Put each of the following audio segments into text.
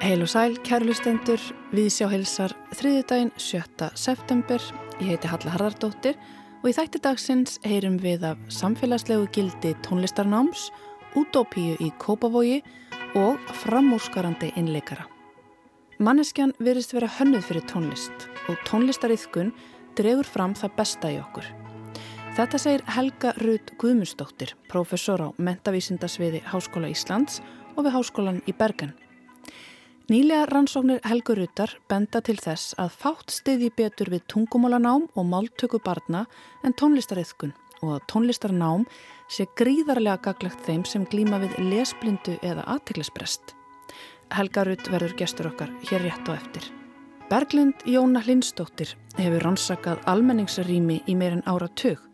Heil og sæl, kærlustendur, við sjá heilsar þriðjudaginn 7. september. Ég heiti Halla Harðardóttir og í þætti dagsins heyrum við af samfélagslegu gildi tónlistarnáms, útópíu í Kópavogi og framúrskarandi innleikara. Manneskjan verist vera hönnuð fyrir tónlist og tónlistariðkun dregur fram það besta í okkur. Þetta segir Helga Rud Guðmundsdóttir, professor á mentavísindasviði Háskóla Íslands og við Háskólan í Bergen. Nýlega rannsóknir Helgur Rutar benda til þess að fátt stiði betur við tungumálanám og máltöku barna en tónlistariðkun og að tónlistarnám sé gríðarlega gaglegt þeim sem glýma við lesblindu eða aðtiklisbrest. Helga Rut verður gestur okkar hér rétt og eftir. Berglind Jóna Lindstóttir hefur rannsakað almenningsrými í meirinn ára tök.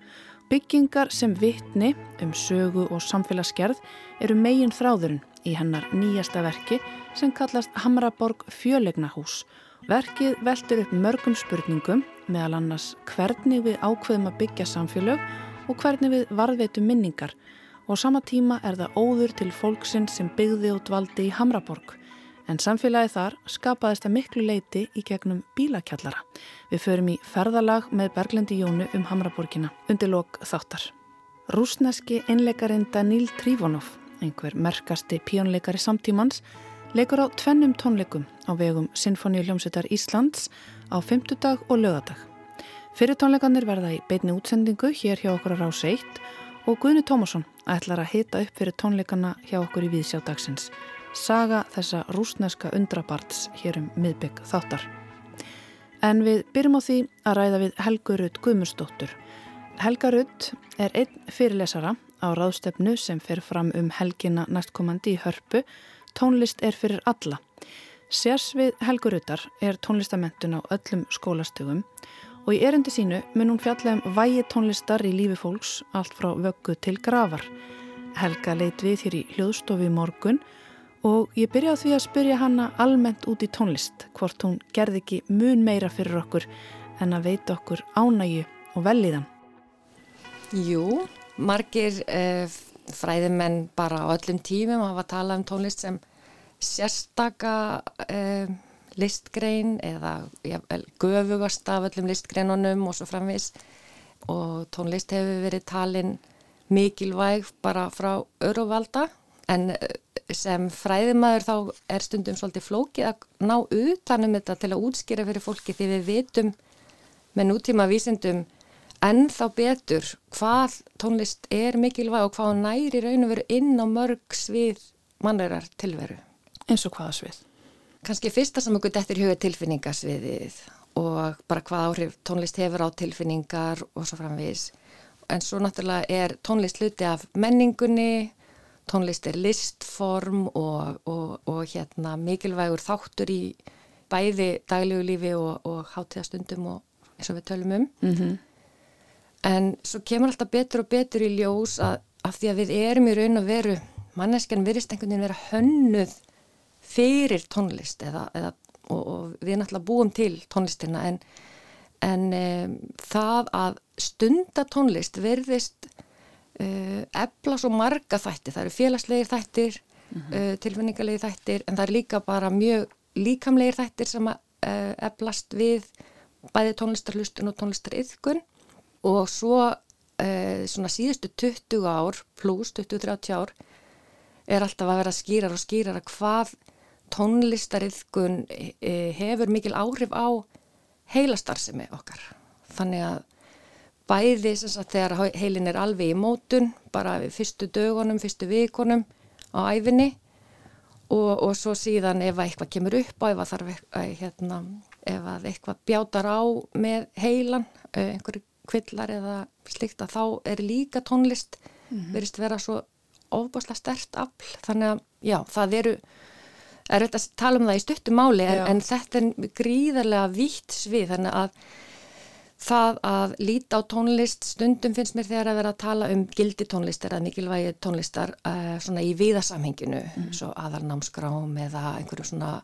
Byggingar sem vittni um sögu og samfélagsgerð eru megin þráðurinn í hennar nýjasta verki sem kallast Hamraborg fjölegnahús. Verkið veldur upp mörgum spurningum meðal annars hvernig við ákveðum að byggja samfélög og hvernig við varðveitum minningar og sama tíma er það óður til fólksinn sem byggði og dvaldi í Hamraborg. En samfélagi þar skapaðist að miklu leiti í gegnum bílakjallara. Við förum í ferðalag með Berglendi Jónu um Hamraborgina undir lok þáttar. Rúsneski einleikarin Danil Trífonov einhver merkasti píjónleikari samtímans, leikur á tvennum tónleikum á vegum Sinfoníu hljómsveitar Íslands á fymtudag og lögadag. Fyrir tónleikanir verða í beitni útsendingu hér hjá okkur á Rás 1 og Guðni Tómasson ætlar að hita upp fyrir tónleikana hjá okkur í Víðsjádagsins. Saga þessa rúsneska undrabarts hér um miðbygg þáttar. En við byrjum á því að ræða við Helgu Rudd Guðmustóttur. Helga Rudd er einn fyrirlesara á ráðstefnu sem fer fram um helgina næstkomandi í hörpu Tónlist er fyrir alla. Sérs við Helgurutar er tónlistamentun á öllum skólastögum og í erendi sínu mun hún fjalla um vægi tónlistar í lífi fólks allt frá vöggu til gravar. Helga leit við hér í hljóðstofi morgun og ég byrja á því að spyrja hanna almennt út í tónlist hvort hún gerði ekki mun meira fyrir okkur en að veita okkur ánægju og velíðan. Jú, margir uh, fræðimenn bara á öllum tímum hafa talað um tónlist sem sérstaka uh, listgrein eða ja, göfugast af öllum listgreinunum og svo framvis og tónlist hefur verið talin mikilvæg bara frá öruvalda en eh, sem fræðimæður þá er stundum svolítið flókið að ná utanum þetta til að útskýra fyrir fólki því við vitum með nútíma vísindum en þá betur hvað tónlist er mikilvæg og hvað næri raun og veru inn á mörg svið mannreirar tilveru. Eins og hvaða svið? Kanski fyrsta sem okkur dettir huga tilfinningasviðið og bara hvað áhrif tónlist hefur á tilfinningar og svo framvís. En svo náttúrulega er tónlist hluti af menningunni, tónlist er listform og, og, og hérna mikilvægur þáttur í bæði daglegu lífi og, og hátíðastundum og eins og við tölum um. Mm -hmm en svo kemur alltaf betur og betur í ljós að, að því að við erum í raun og veru manneskjan virðist einhvern veginn vera hönnuð fyrir tónlist eða, eða, og, og við náttúrulega búum til tónlistina en, en um, það að stunda tónlist verðist ebla svo marga þættir, það eru félagslegir þættir mm -hmm. uh, tilfinningarlegir þættir en það er líka bara mjög líkamlegir þættir sem að eblast við bæði tónlistarlustun og tónlistariðkun. Og svo eh, svona síðustu 20 ár pluss 20-30 ár er alltaf að vera skýrar og skýrar að hvað tónlistariðkun eh, hefur mikil áhrif á heilastarðsemi okkar. Þannig að bæði að þegar heilin er alveg í mótun bara við fyrstu dögunum, fyrstu vikunum á æfinni og, og svo síðan ef eitthvað kemur upp á ef, þarf, hérna, ef eitthvað bjátar á með heilan eh, einhverju kvillar eða slikt að þá er líka tónlist mm -hmm. verist vera svo ofbáslega stert afl. Þannig að já, það eru er þetta að tala um það í stuttumáli en, en þetta er gríðarlega vitt svið. Þannig að það að líta á tónlist stundum finnst mér þegar að vera að tala um gildi tónlistar eða mikilvægi tónlistar uh, svona í viðasamhenginu mm. svo aðarnámsgrám eða einhverju svona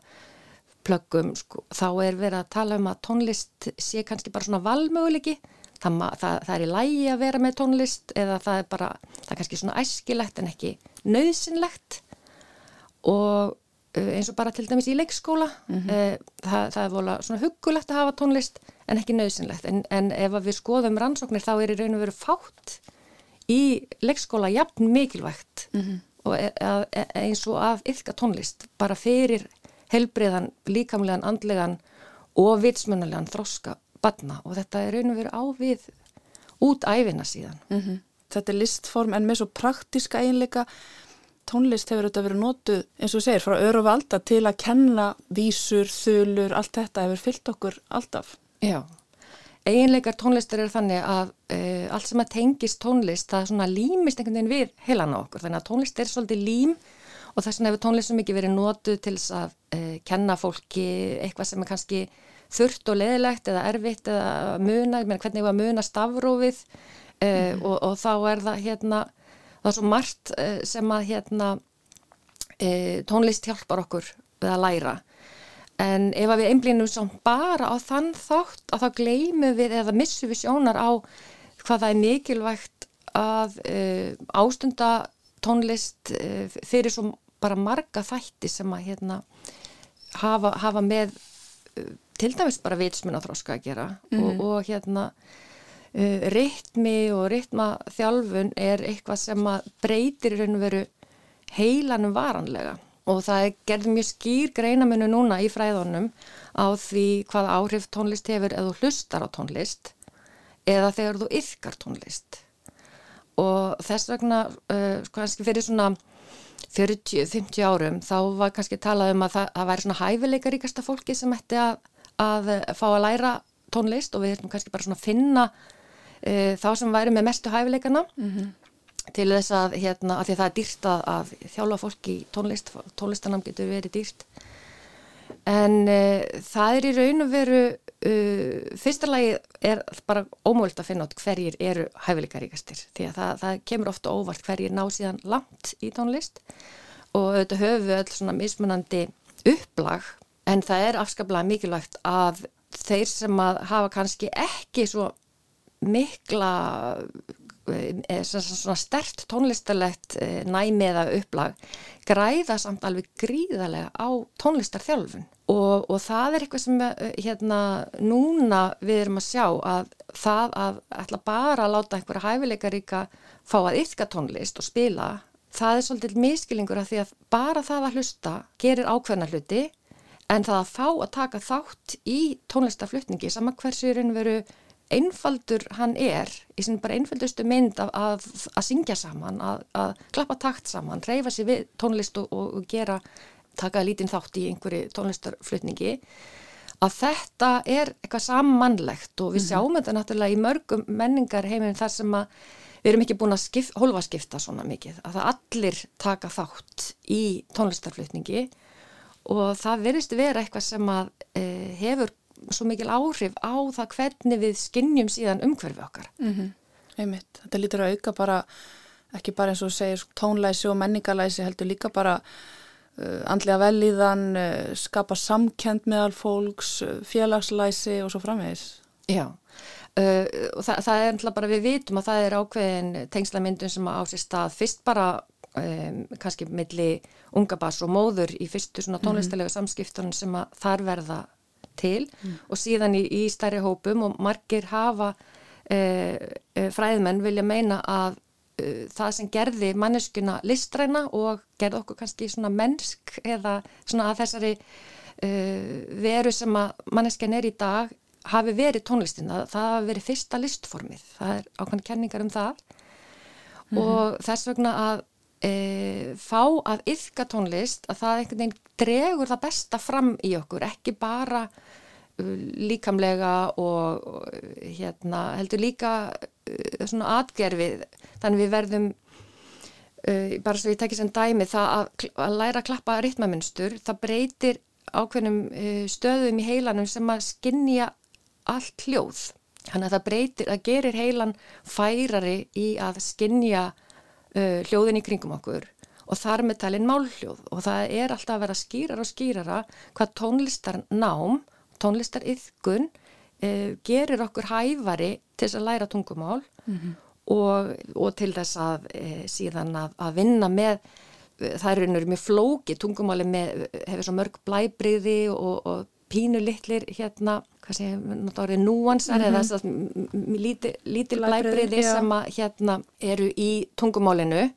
plöggum sko, þá er verið að tala um að tónlist sé kannski bara svona valmögulegi það, það, það er í lægi að vera með tónlist eða það er bara, það er kannski svona æskilegt en ekki nöðsynlegt og eins og bara til dæmis í leikskóla mm -hmm. það, það er volið svona hugulegt að hafa tónlist en ekki nöðsynlegt en, en ef við skoðum rannsóknir þá er í raun og veru fátt í leikskóla jafn mikilvægt mm -hmm. og e, e, eins og að yrka tónlist bara fyrir helbriðan, líkamlegan, andlegan og vitsmjönulegan þroska badna og þetta er raun og veru ávið út æfina síðan. Mm -hmm. Þetta er listform en með svo praktiska einleika tónlist hefur þetta verið nótuð eins og segir frá öru valda til að kenna vísur, þulur, allt þetta hefur fyllt okkur alltaf. Já, einleikar tónlistar er þannig að e, allt sem að tengist tónlist það svona límist einhvern veginn við heilan á okkur þannig að tónlist er svolítið lím og þess vegna hefur tónlist svo mikið verið nótuð til að e, kenna fólki eitthvað sem er kannski þurft og leðilegt eða erfitt eða muna, hvernig var muna stafrófið uh, mm. og, og þá er það hérna, það er svo margt uh, sem að hérna uh, tónlist hjálpar okkur við að læra. En ef við einblínum svo bara á þann þátt að þá gleymum við eða missum við sjónar á hvað það er mikilvægt að ástunda tónlist fyrir svo bara marga þætti sem að hérna hafa, hafa með til dæmis bara vitsmun að þróska að gera. Mm og, og hérna uh, rytmi og rytmaþjálfun er eitthvað sem breytir raun og veru heilanum varanlega. Og það er gerð mjög skýr greinaminu núna í fræðunum á því hvað áhrif tónlist hefur eða hlustar á tónlist eða þegar þú yfkar tónlist. Og þess vegna uh, kannski fyrir svona 40-50 árum þá var kannski talað um að það, það væri svona hæfileikaríkasta fólki sem ætti að að fá að læra tónlist og við ætlum kannski bara svona að finna uh, þá sem væri með mestu hæfileikana mm -hmm. til þess að hérna, að því að það er dýrt að, að þjálfa fólki í tónlist, tónlistanam getur verið dýrt en uh, það er í raun og veru uh, fyrsta lagi er bara ómöld að finna át hverjir eru hæfileikaríkastir því að það, það kemur ofta óvart hverjir ná síðan langt í tónlist og auðvitað höfum við öll svona mismunandi upplag en það er afskaplega mikilvægt að þeir sem að hafa kannski ekki svo mikla eh, svona stert tónlistarlegt eh, næmiða upplag græða samt alveg gríðarlega á tónlistarþjálfun. Og, og það er eitthvað sem eh, hérna núna við erum að sjá að það að ætla bara að láta einhverja hæfileikaríka fá að yfka tónlist og spila það er svolítið miskilingur að því að bara það að hlusta gerir ákveðna hluti en það að fá að taka þátt í tónlistaflutningi saman hversu í raun veru einfaldur hann er í sin bara einfaldustu mynd að, að, að syngja saman, að, að klappa takt saman, reyfa sér við tónlist og, og gera, taka lítinn þátt í einhverju tónlistarflutningi að þetta er eitthvað sammannlegt og við mhm. sjáum þetta náttúrulega í mörgum menningar heiminn þar sem að við erum ekki búin að skip, hólfa skipta svona mikið, að það allir taka þátt í tónlistarflutningi og það verðist vera eitthvað sem að e, hefur svo mikil áhrif á það hvernig við skinnjum síðan umhverfi okkar. Mm -hmm. Einmitt, þetta lítur að auka bara, ekki bara eins og segir tónlæsi og menningalæsi heldur líka bara uh, andlega velíðan, uh, skapa samkend meðal fólks, uh, félagslæsi og svo framvegis. Já, og það, það er bara við vitum að það er ákveðin tengslamyndun sem á sér stað fyrst bara um, kannski milli unga bass og móður í fyrstu svona mhm. tónlistalega samskiptunum sem að þar verða til mm. og síðan í, í stærri hópum og margir hafa e, e, fræðmenn vilja meina að e, það sem gerði manneskuna listræna og gerði okkur kannski svona mennsk eða svona að þessari veru sem að manneskjan er í dag hafi verið tónlistina, það hafi verið fyrsta listformið, það er ákvæmlega kenningar um það. Mm og þess vegna að e, fá að yfka tónlist að það einhvern veginn dregur það besta fram í okkur, ekki bara líkamlega og, og hérna, heldur líka svona atgerfið þannig við verðum uh, bara svo ég tekja sem dæmi það að, að læra að klappa ritmaminstur það breytir ákveðnum uh, stöðum í heilanum sem að skinnja allt hljóð. Þannig að það breytir, það gerir heilan færari í að skinnja uh, hljóðin í kringum okkur og þar með talin málhljóð og það er alltaf að vera skýrar og skýrara hvað tónlistar nám, tónlistar yðgun uh, gerir okkur hæfari til þess að læra tungumál mm -hmm. og, og til þess að uh, síðan að, að vinna með það er einhverjum mjög flóki tungumáli með, hefur svo mörg blæbriði og, og pínu litlir hérna, hvað sé ég, núansar mm -hmm. eða að lítil, lítil blæbriði sem að hérna eru í tungumálinu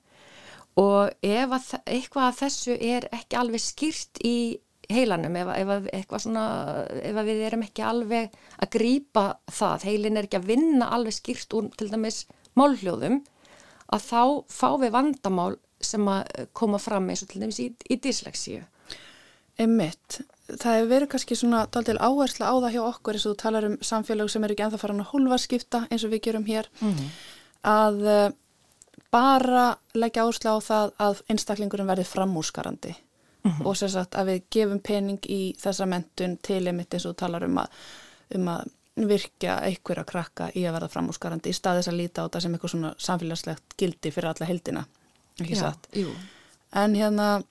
og ef að eitthvað af þessu er ekki alveg skýrt í heilanum ef, ef, svona, ef við erum ekki alveg að grýpa það, heilin er ekki að vinna alveg skýrt úr til dæmis málhljóðum að þá fá við vandamál sem að koma fram eins og til dæmis í, í dyslexíu. Emmitt, það hefur verið kannski svona daldil áhersla á það hjá okkur eins og þú talar um samfélag sem er ekki enþá farin að hólfarskipta eins og við gerum hér mm -hmm. að uh, bara leggja áhersla á það að einstaklingurinn verði framúsgarandi mm -hmm. og sérsagt að við gefum pening í þessa mentun til einmitt eins og talar um að, um að virkja einhverja krakka í að verða framhúsgarandi í staðis að líta á þetta sem eitthvað svona samfélagslegt gildi fyrir alla heldina ekki satt en hérna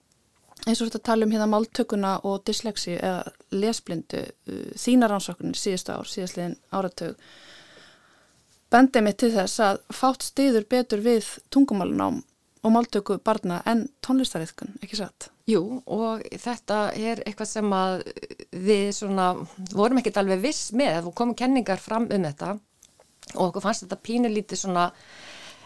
eins og þetta tala um hérna máltökuna og dyslexi eða lesblindu uh, þína rannsóknir síðustu ár, síðastliðin áratög bendið mig til þess að fátt stiður betur við tungumálunám og máltöku barna en tónlistariðkun, ekki satt? Jú og þetta er eitthvað sem að við svona vorum ekkert alveg viss með og komum kenningar fram um þetta og okkur fannst þetta pínulítið svona,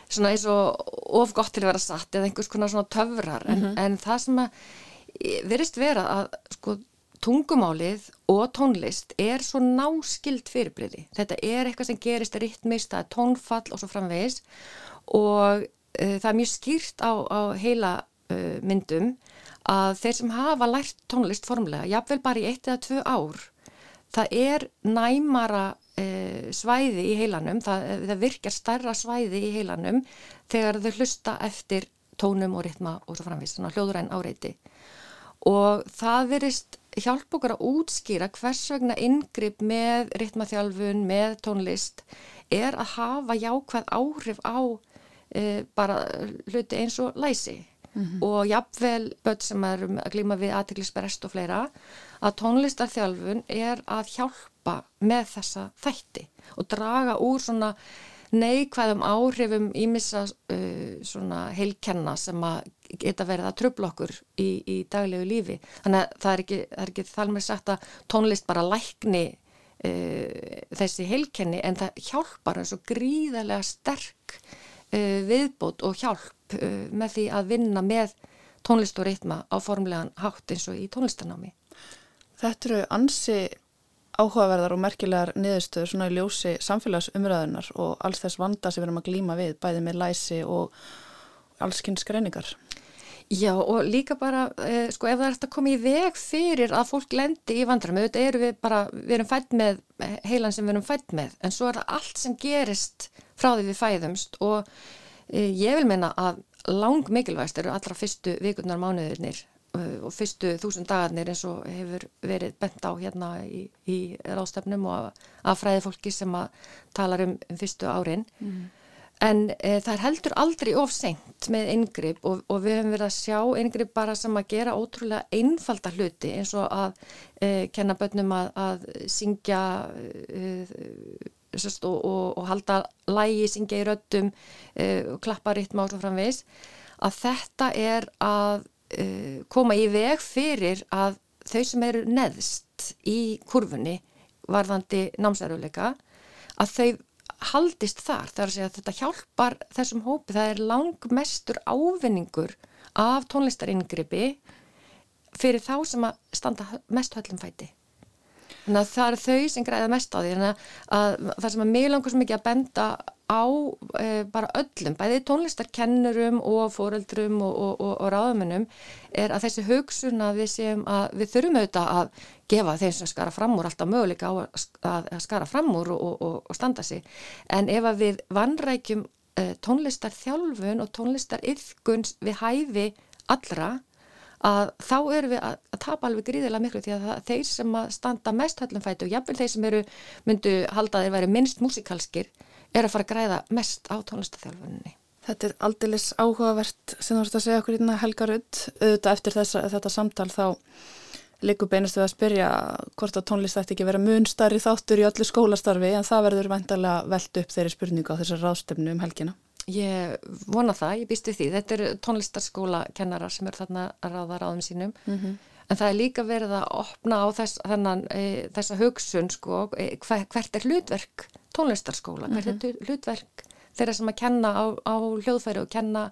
svona eins og of gott til að vera satt eða einhvers konar svona töfrar en, mm -hmm. en það sem að verist vera að sko tungumálið og tónlist er svo náskild fyrirbliði. Þetta er eitthvað sem gerist ritmist, það er tónfall og svo framvegis og uh, það er mjög skýrt á, á heila uh, myndum að þeir sem hafa lært tónlist formlega, jáfnvel bara í eitt eða tvö ár, það er næmara svæði í heilanum, það, það virkar starra svæði í heilanum þegar þau hlusta eftir tónum og ritma og svo framvist, svona hljóðuræn áreiti og það verist hjálp okkur að útskýra hvers vegna yngripp með ritmaþjálfun, með tónlist er að hafa jákvæð áhrif á e, bara hluti eins og læsi mm -hmm. og jafnvel börn sem er að glíma við aðtiklisberest og fleira að tónlistarþjálfun er að hjálpa með þessa þætti og draga úr svona neikvæðum áhrifum ímissa uh, svona heilkenna sem að geta verið að tröfla okkur í, í daglegu lífi. Þannig að það er ekki, það er ekki þalmið sagt að tónlist bara lækni uh, þessi heilkenni en það hjálpar eins og gríðarlega sterk uh, viðbót og hjálp uh, með því að vinna með tónlist og ritma á formlegan hátt eins og í tónlistanámi. Þetta eru ansi áhugaverðar og merkilegar niðurstöður svona í ljósi samfélagsumræðunar og alls þess vanda sem við erum að glýma við bæði með læsi og allskynns greiningar. Já og líka bara, eh, sko ef það er eftir að koma í veg fyrir að fólk lendi í vandram, auðvitað eru við bara, við erum fætt með heilan sem við erum fætt með, en svo er það allt sem gerist frá því við fæðumst og e, ég vil meina að lang mikilvægst eru allra fyrstu vikurnar mánuðurnir e, og fyrstu þúsund dagarnir eins og hefur verið bent á hérna í, í rástefnum og að fræði fólki sem að tala um, um fyrstu árin mm. en e, það er heldur aldrei ofsengt með yngripp og, og við höfum verið að sjá yngripp bara sem að gera ótrúlega einfalda hluti eins og að e, kenna bönnum að, að syngja e, og, og, og halda lægi, syngja í röttum og klappa ritma og svo framvegs að þetta er að uh, koma í veg fyrir að þau sem eru neðst í kurfunni varðandi námsæruleika að þau haldist þar, það er að segja að þetta hjálpar þessum hópi, það er langmestur ávinningur af tónlistarinngripi fyrir þá sem að standa mest höllum fæti. Þannig að það eru þau sem græða mest á því. Þannig að það sem að mig langar svo mikið að benda á e, bara öllum, bæði tónlistarkennurum og fóreldrum og, og, og, og ráðumennum er að þessi hugsun að við séum að við þurfum auðvitað að gefa þeim sem skara fram úr alltaf möguleika á að, skara fram úr og standa sig. En ef að við vannrækjum e, tónlistarþjálfun og tónlistaryrkun við hæfi allra að þá eru við að, að tapa alveg gríðilega miklu því að það, þeir sem að standa mest höllum fæti og jafnvel þeir sem eru myndu halda þeir væri minnst músikalskir er að fara að græða mest á tónlistathjálfuninni. Þetta er aldeilis áhugavert sem þú veist að segja okkur hérna Helga Rudd auðvitað eftir þessa, þetta samtal þá Liggur beinustu að spyrja hvort að tónlist ætti ekki vera munstarri þáttur í öllu skólastarfi en það verður vantarlega veld upp þeirri spurningu á þessar ráðstöfnu um helgina. Ég vona það, ég býstu því. Þetta eru tónlistarskóla kennarar sem eru þarna að ráða ráðum sínum. Mm -hmm. En það er líka verið að opna á þess, þennan, e, þessa hugsun, sko, e, hver, hvert er hlutverk tónlistarskóla, hvert mm -hmm. er mhm. hlutverk þeirra sem að kenna á, á hljóðfæri og kenna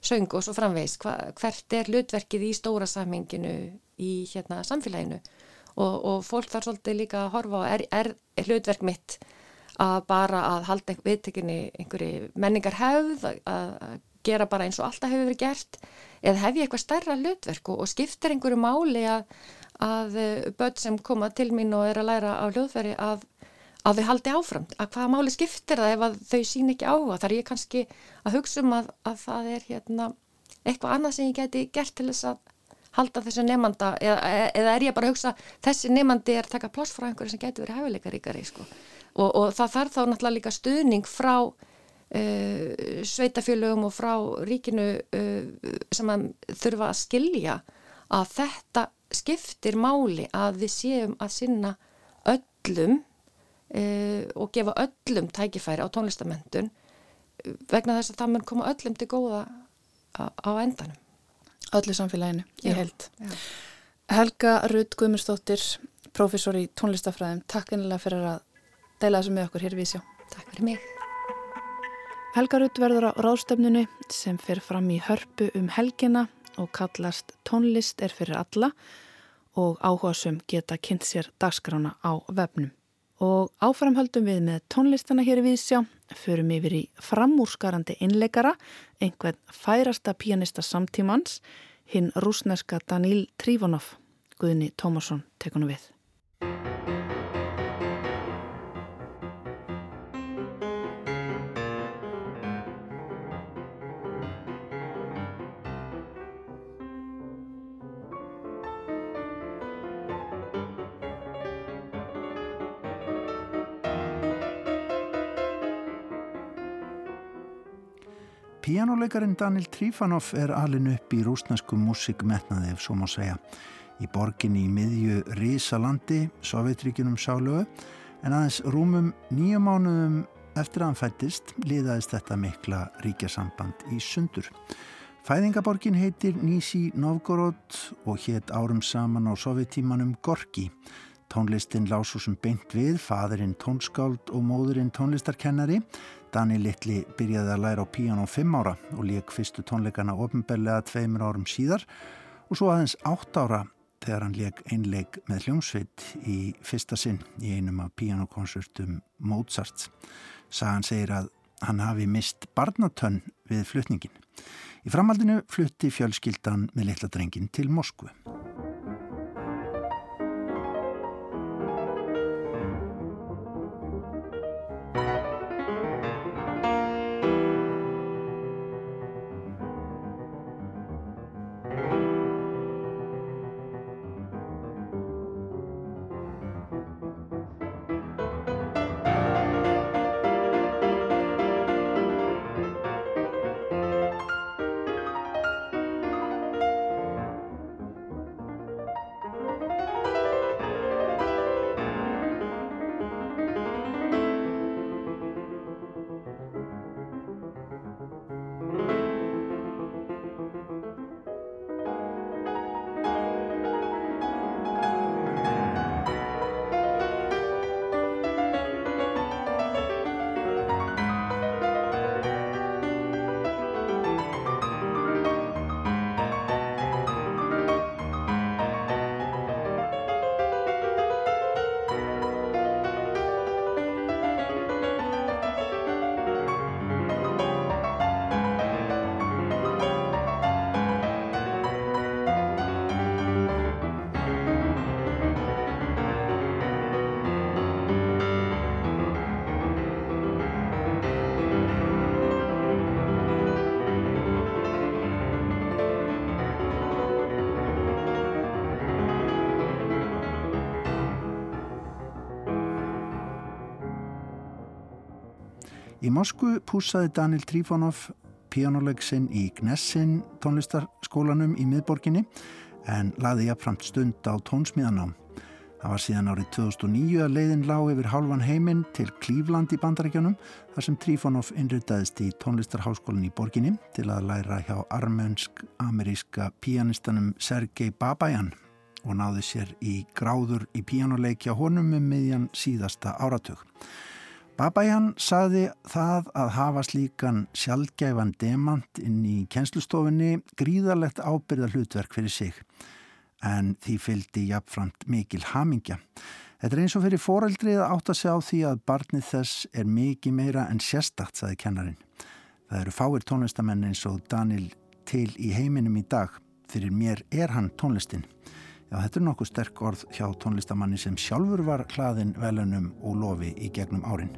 söng og svo framvegs, hvert er hlutverkið í stóra samhenginu í hérna, samfélaginu og, og fólk þarf svolítið líka að horfa á er, er hlutverk mitt að bara að halda viðtekinni einhverju menningar hefð að gera bara eins og alltaf hefur verið gert eða hef ég eitthvað stærra hlutverk og, skiptir einhverju máli að, að eh, börn sem koma til mín og er að læra á hljóðveri að, að þau haldi áfram, að hvaða máli skiptir það ef þau sín ekki á það, þar ég kannski að hugsa um að, að það er hérna, eitthvað annað sem ég geti gert til þess að halda þessu nefnanda eða, eða er ég bara að hugsa þessi nefnandi er að taka ploss frá einhverju sem getur verið hefileikaríkari sko? Og, og það þarf þá náttúrulega líka stuðning frá uh, sveitafjölugum og frá ríkinu uh, sem að þurfa að skilja að þetta skiptir máli að við séum að sinna öllum uh, og gefa öllum tækifæri á tónlistamendun vegna þess að það mun koma öllum til góða á, endanum. Öllu samfélaginu, ég held. Já. Helga Rudd Guðmurstóttir, professor í tónlistafræðum, takk einlega fyrir að deila þessu með okkur hér við sjá. Takk fyrir mig. Helgarut verður á ráðstöfnunu sem fer fram í hörpu um helgina og kallast tónlist er fyrir alla og áhugasum geta kynnt sér dagskrána á vefnum. Og áframhaldum við með tónlistana hér við sjá, förum yfir í framúrskarandi innleikara, einhvern færasta pianista samtímans, hinn rúsneska Daníl Trífonov, Guðni Tómasson tekunum við. Pianoleikarin Daniel Trifanov er alin upp í rúsnesku músikmetnaði ef svo má segja. Í borginni í miðju Rísalandi, Sovjetríkinum sálögu, en aðeins rúmum nýju mánuðum eftir að hann fættist liðaðist þetta mikla ríkjasamband í sundur. Fæðingaborgin heitir Nisi Novgorod og hétt árum saman á sovjetímanum Gorki. Tónlistin lásu sem beint við, fadurinn tónskáld og móðurinn tónlistarkennari Dani Littli byrjaði að læra á píján á fimm ára og lík fyrstu tónleikana ofnbellega tveimur árum síðar og svo aðeins átt ára þegar hann leik einleik með hljómsveit í fyrsta sinn í einum af píjánokonsertum Mozarts. Sagan segir að hann hafi mist barnatönn við flutningin. Í framhaldinu flutti fjölskyldan með litla drengin til Moskvu. Í Moskvu púsaði Daniel Trifonov píjánulegsinn í Gnessin tónlistarskólanum í miðborginni en laði jafnframt stund á tónsmíðanám. Það var síðan árið 2009 að leiðin lág yfir halvan heiminn til Klífland í bandarækjunum þar sem Trífonov innritaðist í tónlistarháskólinn í borginni til að læra hjá armönsk-ameríska pianistanum Sergei Babajan og náði sér í gráður í píjánuleikja honum um miðjan síðasta áratug. Babajan saði það að hafa slíkan sjálfgæfan demant inn í kennslustofinni gríðarlegt ábyrða hlutverk fyrir sig en því fylgdi jafnframt mikil hamingja. Þetta er eins og fyrir foreldrið að átta sig á því að barnið þess er mikið meira en sérstakt, saði kennarin. Það eru fáir tónlistamenn eins og Daniel til í heiminum í dag. Fyrir mér er hann tónlistin. Já, þetta er nokkuð sterk orð hjá tónlistamanni sem sjálfur var hlaðin velunum og lofi í gegnum árin.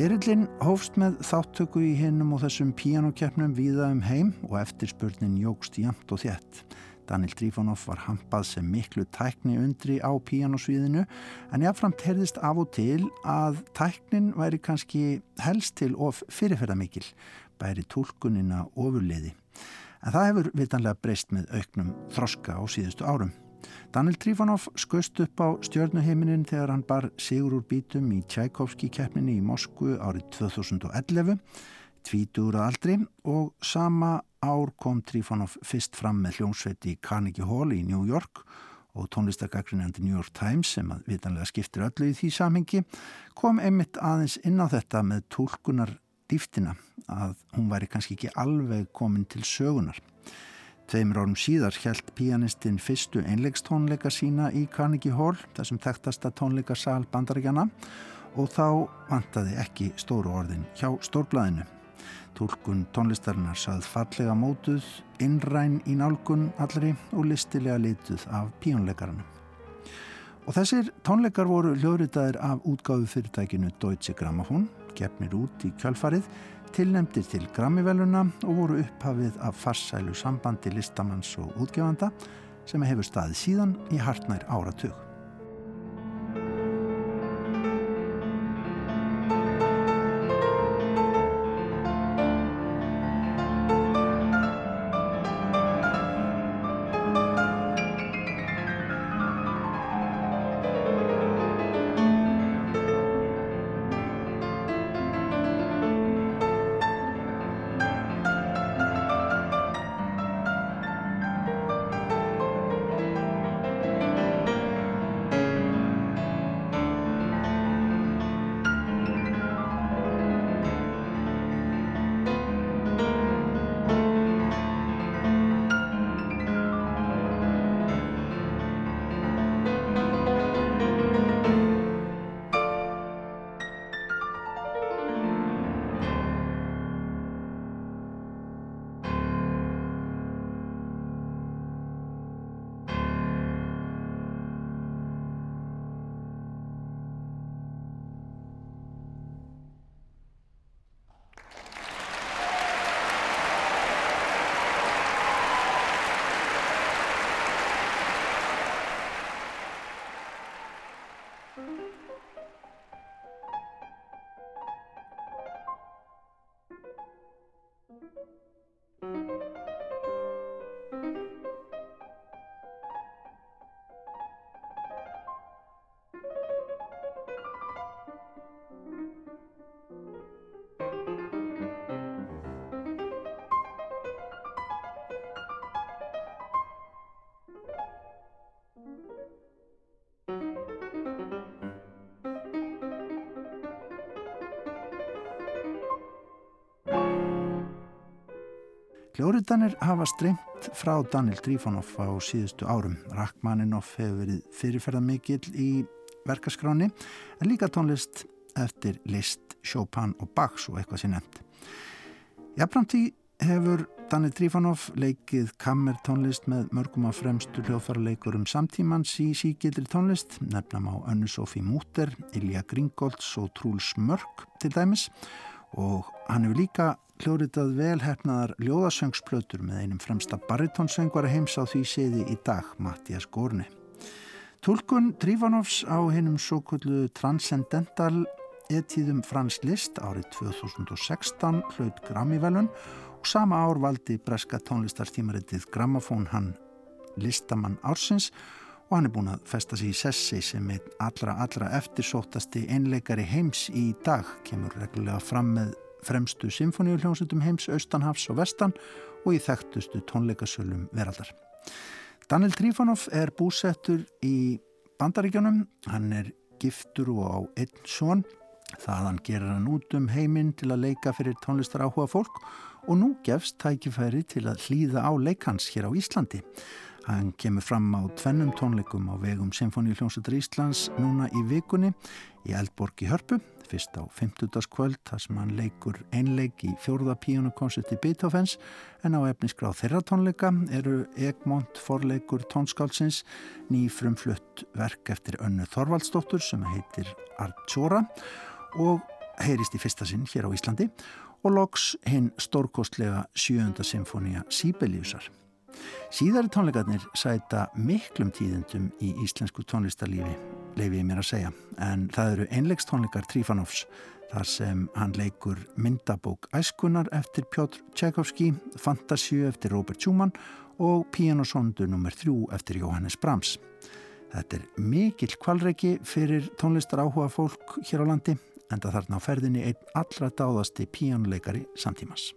Ferillin hófst með þáttöku í hinnum og þessum píanokeppnum viða um heim og eftirspurnin jógst jæmt og þjætt. Daniel Trífonov var hampað sem miklu tækni undri á píanosvíðinu en jáfnframt herðist af og til að tæknin væri kannski helst til of fyrirferðamikil, bæri tólkunina ofurliði. En það hefur vitanlega breyst með auknum þroska á síðustu árum. Daniel Trifonov skust upp á stjörnuheiminin þegar hann bar sigur úr bítum í Tchaikovski keppninni í Moskvu árið 2011, tvítur að aldri og sama ár kom Trifonov fyrst fram með hljómsveit í Carnegie Hall í New York og tónlistargagrinandi New York Times sem að vitanlega skiptir öllu í því samhengi kom einmitt aðeins inn á þetta með tólkunar dýftina að hún væri kannski ekki alveg komin til sögunar. Tveimur árum síðar held pianistinn fyrstu einlegstónleika sína í Carnegie Hall, þessum þekktasta tónleikasal bandaríkjana og þá vantaði ekki stóru orðin hjá stórblæðinu. Tólkun tónlistarinnar sað fallega mótuð, innræn í nálgun allri og listilega lituð af píjónleikarana. Og þessir tónleikar voru hljóðritaðir af útgáðu fyrirtækinu Deutsche Grammophon, gefnir út í kjálfarið tilnemdir til Grammy-veluna og voru upphafið af farsælu sambandi listamanns og útgefanda sem hefur staðið síðan í hartnær áratug. Hljóriðanir hafa streymt frá Daniel Trífanov á síðustu árum. Rachmaninoff hefur verið fyrirferða mikill í verkaskráni en líka tónlist eftir Liszt, Chopin og Bach svo eitthvað sé nefnt. Jafnframtí hefur Daniel Trífanov leikið kammertónlist með mörgum af fremstu hljóðfæraleikurum samtímans í síkildri tónlist, nefnam á Önnu Sofí Múter, Ilja Gringolds og Trúls Mörk til dæmis og hann hefur líka hljóritað velhæfnaðar ljóðasöngsplötur með einum fremsta baritónsöngvara heims á því séði í dag, Mattias Gorni. Tulkun Trífanovs á hennum svo kullu Transcendental etíðum Frans List árið 2016 hlaut Grammy-velun og sama ár valdi breska tónlistartímaritið Grammafón hann listamann ársins og hann er búin að festa sig í sessi sem einn allra allra eftirsóttasti einleikari heims í dag kemur reglulega fram með fremstu symfóniuljónsutum heims austanhafs og vestan og í þekktustu tónleikasölum veraldar. Daniel Trífanov er búsettur í bandaríkjónum, hann er giftur og á einn són, þaðan gerir hann út um heiminn til að leika fyrir tónlistar áhuga fólk og nú gefst tækifæri til að hlýða á leikans hér á Íslandi. Hann kemur fram á tvennum tónleikum á vegum Symfóniuljónsutur Íslands núna í vikunni í Eldborg í Hörpu fyrst á 50. kvöld þar sem hann leikur einleik í fjórða píjónukonserti Beethoven's en á efnisgráð þeirra tónleika eru Egmont forleikur tónskálsins ný frumflutt verk eftir önnu Þorvaldsdóttur sem heitir Artjóra og heyrist í fyrsta sinn hér á Íslandi og loks hinn stórkostlega sjönda symfónia Sibeliusar. Síðari tónleikarnir sæta miklum tíðendum í íslensku tónlistarlífi, leifið mér að segja, en það eru einleikstónleikar Trífanovs þar sem hann leikur myndabók Æskunar eftir Pjótr Tchaikovski, Fantasíu eftir Robert Schumann og Pianosondu nr. 3 eftir Jóhannes Brahms. Þetta er mikill kvalreiki fyrir tónlistar áhuga fólk hér á landi, en það þarna á ferðinni einn allra dáðasti píjónuleikari samtímas.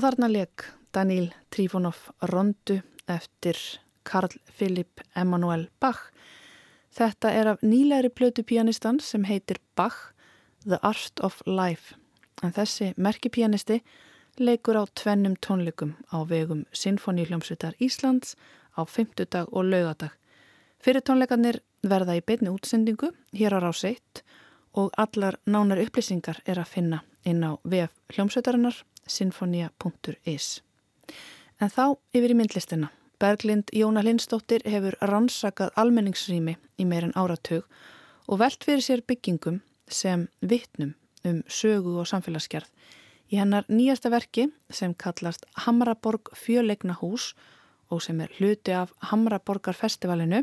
Og þarna leik Daniel Trífonov Rondu eftir Karl Philipp Emanuel Bach. Þetta er af nýlegri blötu pianistan sem heitir Bach, The Art of Life. En þessi merkipíanisti leikur á tvennum tónleikum á vegum Sinfoníuljómsveitar Íslands á fymtudag og laugadag. Fyrir tónleikarnir verða í beitni útsendingu hér á ráseitt og allar nánar upplýsingar er að finna inn á VF hljómsveitarinnar sinfonia.is. En þá yfir í myndlistina. Berglind Jóna Lindstóttir hefur rannsakað almenningsrými í meirinn áratug og velt fyrir sér byggingum sem vittnum um sögu og samfélagsgerð. Í hennar nýjasta verki sem kallast Hamraborg fjöleikna hús og sem er hluti af Hamraborgarfestivalinu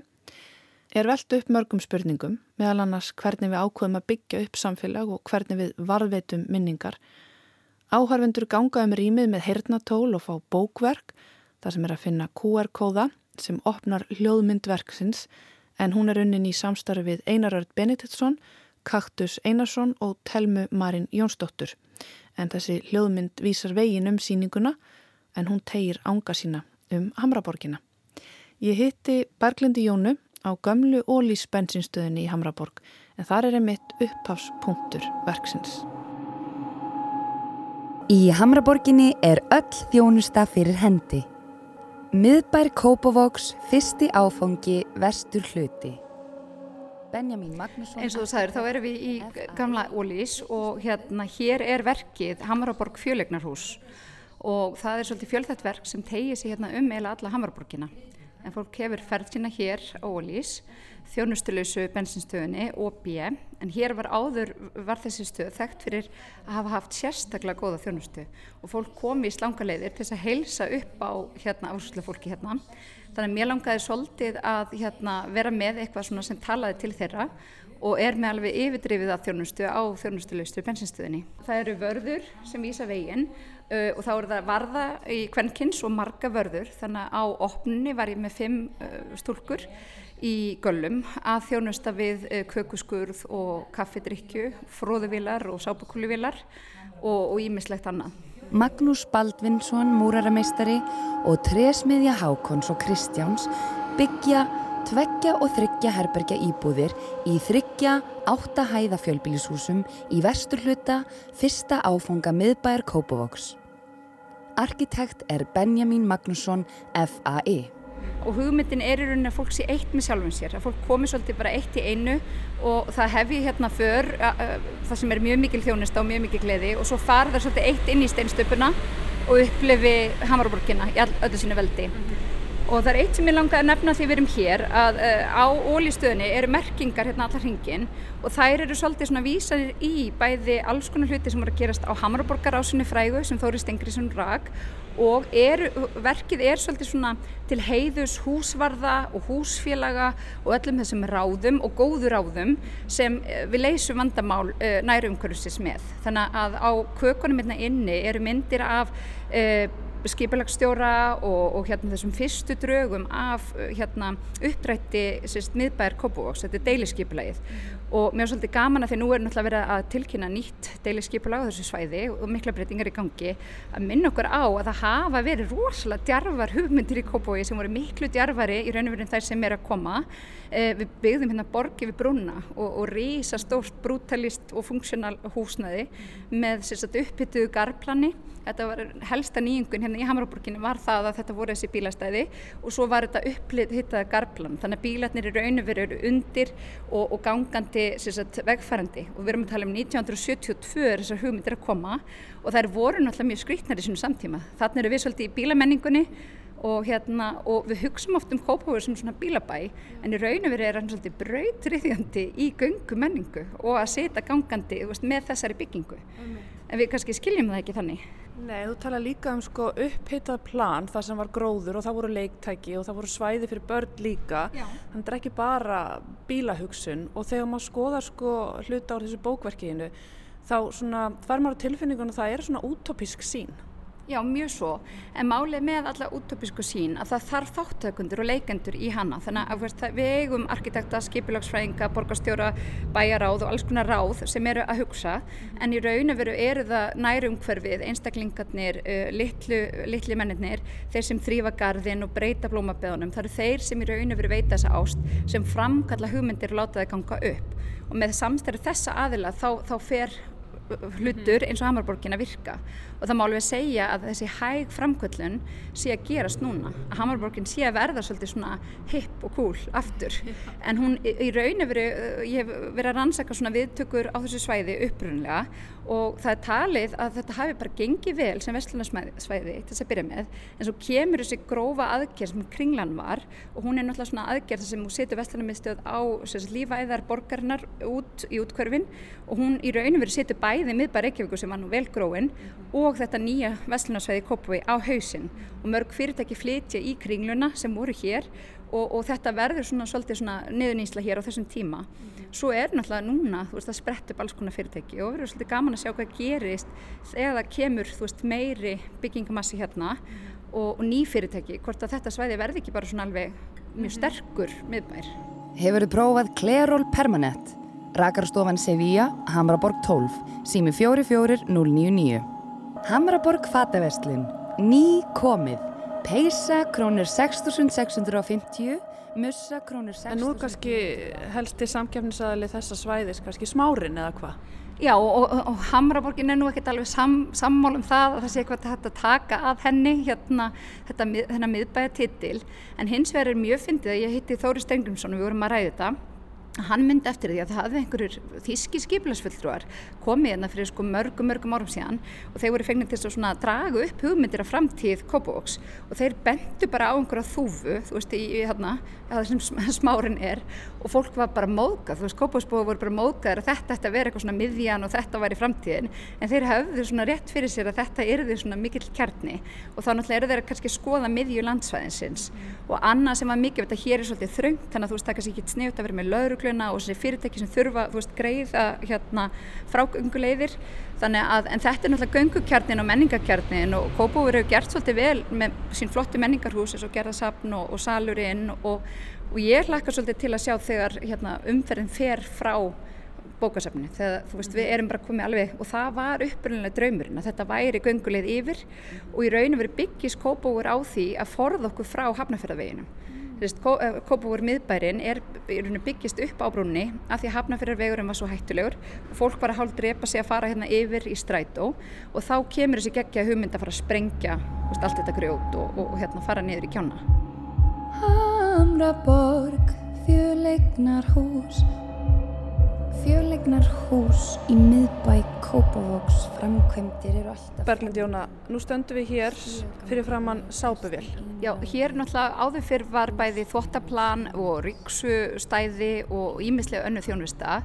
er velt upp mörgum spurningum, meðal annars hvernig við ákveðum að byggja upp samfélag og hvernig við varðveitum minningar. Áharfundur ganga um rýmið með hernatól og fá bókverk, þar sem er að finna QR-kóða sem opnar hljóðmyndverksins en hún er unnin í samstarfi við Einarörd Benediktsson, Kaktus Einarsson og Telmu Marin Jónsdóttur. En þessi hljóðmynd vísar vegin um síninguna en hún tegir ánga sína um Hamraborgina. Ég hitti Berglindi Jónu á gömlu ólís bensinstöðinni í Hamraborg en þar er einmitt upphafspunktur verksins. Í Hamraborginni er öll þjónusta fyrir hendi. Miðbær Kópavóks, fyrsti áfangi, vestur hluti. Eins og þú sagður, þá erum við í gamla ólís og hérna hér er verkið Hamraborg fjölegnarhús og það er svolítið fjölþætt verk sem tegir sig hérna um eila alla Hamraborgina en fólk hefur ferð sína hér Ólís, þjónustuleysu bensinstöðinni og B, en hér var áður, var þessi stöð þekkt fyrir að hafa haft sérstaklega góða þjónustu og fólk komi í slangaleiðir til að heilsa upp á hérna áslulega fólki hérna. Þannig að mér langaði svolítið að hérna, vera með eitthvað sem talaði til þeirra og er með alveg yfirdrifið að þjónustu á þjónustuleysu bensinstöðinni. Það eru vörður sem vísa veginn Uh, og þá er það varða í kvennkins og marga vörður þannig að á opnunni var ég með fimm uh, stúlkur í göllum að þjónusta við uh, kökuskurð og kaffidrykju, fróðuvilar og sápukúlivilar og ímislegt annað. Magnús Baldvinsson, múrarameistari og tresmiðja Hákons og Kristjáns byggja tveggja og þryggja herbergja íbúðir í þryggja átta hæða fjölbílishúsum í vestur hluta fyrsta áfanga miðbæjar Kópavóks. Arkitekt er Benjamin Magnusson FAI. Og hugmyndin er í rauninni að fólk sé eitt með sjálfum sér, að fólk komi svolítið bara eitt í einu og það hef ég hérna för, það sem er mjög mikil þjónist og mjög mikil gleði og svo fara það svolítið eitt inn í steinstöpuna og upplifi Hamarborgina í öllu sínu veldi. Og það er eitt sem ég langaði að nefna því við erum hér að uh, á ólistöðinni eru merkingar hérna allar hringin og þær eru svolítið svona vísanir í bæði alls konar hluti sem voru að gerast á Hamaraborgarásunni frægu sem Þóri Stengriðsson rak og er, verkið er svolítið svona til heiðus húsvarða og húsfélaga og öllum þessum ráðum og góðu ráðum sem uh, við leysum vandamál uh, næru umhverfisins með. Þannig að á kökunum hérna inni eru myndir af skipalagsstjóra og, og hérna þessum fyrstu draugum af hérna upprætti sérst miðbær Kópavóks, þetta er deilisskipalagið og mér er svolítið gaman að því nú er náttúrulega verið að tilkynna nýtt deilisskipalag á þessu svæði og mikla breytingar í gangi að minna okkur á að það hafa verið rosalega djarfar hugmyndir í Kópavogi sem voru miklu djarfari í raun og verið þær sem er að koma. Eh, við byggðum hérna borgi við brunna og, og reysa stórt brútalist og funksjonal húsnaði með sérstaklega upphyttuðu garplani þetta var helsta nýjungun hérna í Hamaraborginni var það að þetta voru þessi bílastæði og svo var þetta upplýtt hittaða garplan. Þannig að bílarnir eru raunveru undir og, og gangandi sagt, vegfærandi og við erum að tala um 1972 er þessar hugmyndir að koma og það er voru náttúrulega mjög skrítnar í sínum samtíma. Þannig eru við svolítið í bílamenningunni og, hérna, og við hugsaum oft um Kópavóður sem svona bílabæ en í raun og verið er hann svolítið brautriðjandi í göngu menningu og að setja gangandi veist, með þessari byggingu. Mm. en við kannski skiljum það ekki þannig Nei, þú tala líka um sko upphittað plan þar sem var gróður og það voru leiktæki og það voru svæði fyrir börn líka Já. þannig að er ekki bara bílahugsun og þegar maður skoðar sko hluta á þessu bókverkinu þá svona þar maður tilfinningun og það er svona útopisk sín Já, mjög svo, en málið með alla útopisku sín að það þarf þáttökundur og leikendur í hana, þannig að veist, við eigum arkitekta, skipilagsfræðinga, borgastjóra, bæjaráð og alls konar ráð sem eru að hugsa, en í raun og veru eru það nærumhverfið, einstaklingarnir, uh, litlu, litli mennirnir, þeir sem þrýfa gardin og breyta blómabeðunum, það eru þeir sem í raun og veru veita þessa ást sem framkalla hugmyndir og láta það ganga upp. Og með samstæru þessa aðila þá, þá fer hlutur eins og Hamarborgin að virka. Og það má alveg segja að þessi hæg framkvöldun sé að gerast núna. Að Hamarborgin sé að verða svolítið svona hipp og cool aftur. En hún í raun hefur ég hef verið að rannsaka svona viðtökur á þessu svæði upprunlega og það er talið að þetta hafi bara gengið vel sem vestlunarsvæði til þess að byrja með en svo kemur þessi grófa aðgerð sem kringlan var og hún er náttúrulega svona aðgerð sem hún setur vestlunarmiðstöð á lífæðar borgarinnar út í útkörfin og hún í raunum verið setur bæði miðbar Reykjavíku sem var nú vel gróin og þetta nýja vestlunarsvæði Kópaví á hausin og mörg fyrirtæki flytja í kringluna sem voru hér og, og þetta verður svona svolítið svona niðurnýsla hér á þessum tíma. Svo er náttúrulega núna, þú veist, það sprett upp alls konar fyrirtæki og verður svolítið gaman að sjá hvað gerist það kemur, þú veist, meiri byggingamassi hérna og, og ný fyrirtæki, hvort að þetta svæði verði ekki bara svona alveg mjög sterkur miðbær. Hefur þið prófað Klerol Permanent? Rakarstofan Sevilla, Hamraborg 12, sími 44099. Hamraborg Fataverslun, ný komið. Peisa krónur 6650, mussa krónur 6650. En nú kannski helsti samkjafnisaðali þessa svæðis, kannski smárin eða hvað? Já og, og, og Hamraborgin er nú ekkert alveg sam, sammál um það að það sé eitthvað að taka að henni hérna þetta, miðbæja titil en hins vegar er mjög fyndið að ég hitti Þóri Stengrimsson og við vorum að ræða þetta hann myndi eftir því að það hafði einhverjur þíski skipilagsfulltrúar komið hérna fyrir sko mörgum, mörgum árum síðan og þeir voru fengnið til að draga upp hugmyndir af framtíð Kópavóks og þeir bentu bara á einhverja þúfu, þú veist, í, í hérna, það sem smárin er og fólk var bara móðgað, þú veist, Kópavóksbúi voru bara móðgaður að þetta ætti að vera eitthvað svona miðjan og þetta væri framtíðin, en þeir hafðu svona rétt fyrir sér að þetta erði svona mikill kjarni og þá náttúrulega eru þeir að kannski skoða miðju landsvæðinsins og annað sem var mikið, þetta hér er svolítið þröngt, þannig að þú veist, það kannski ekki sniðut að vera með lauruglu og þessi fyrirtæki sem þurfa, þú veist, greiða hérna frágönguleiðir. Þannig að, en þetta er náttúrulega göngukjarnin og menningakjarnin og Kópavur hefur gert svolítið vel með sín flotti menningarhús eins og gerðasafn og, og salurinn og, og ég hlakka svolítið til að sjá þegar hérna, umferðin fer frá bókasafni, þegar þú veist við erum bara komið alveg og það var upprunnilega draumurinn að þetta væri gönguleið yfir og í raun og veri byggis Kópavur á því að forða okkur frá hafnafjörðaveginu Eh, Kópavúr miðbærin er byggist upp á brúnni af því að hafnafyrarvegurum var svo hættulegur fólk var að hálf drepa sig að fara hérna yfir í strætó. Og þá kemur þessi geggja hugmynd að fara að sprengja veist, allt þetta grjót og, og, og hérna fara niður í kjána Hamraborg, fjöleiknar hús Fjöleiknar hús í miðbæ Kópavóks framkvæmdir eru alltaf... Berglind Jóna, nú stöndum við hér fyrir framann sápuvél. Já, hér náttúrulega áður fyrr var bæði þvóttaplan og ríksustæði og ímislega önnu þjónusta.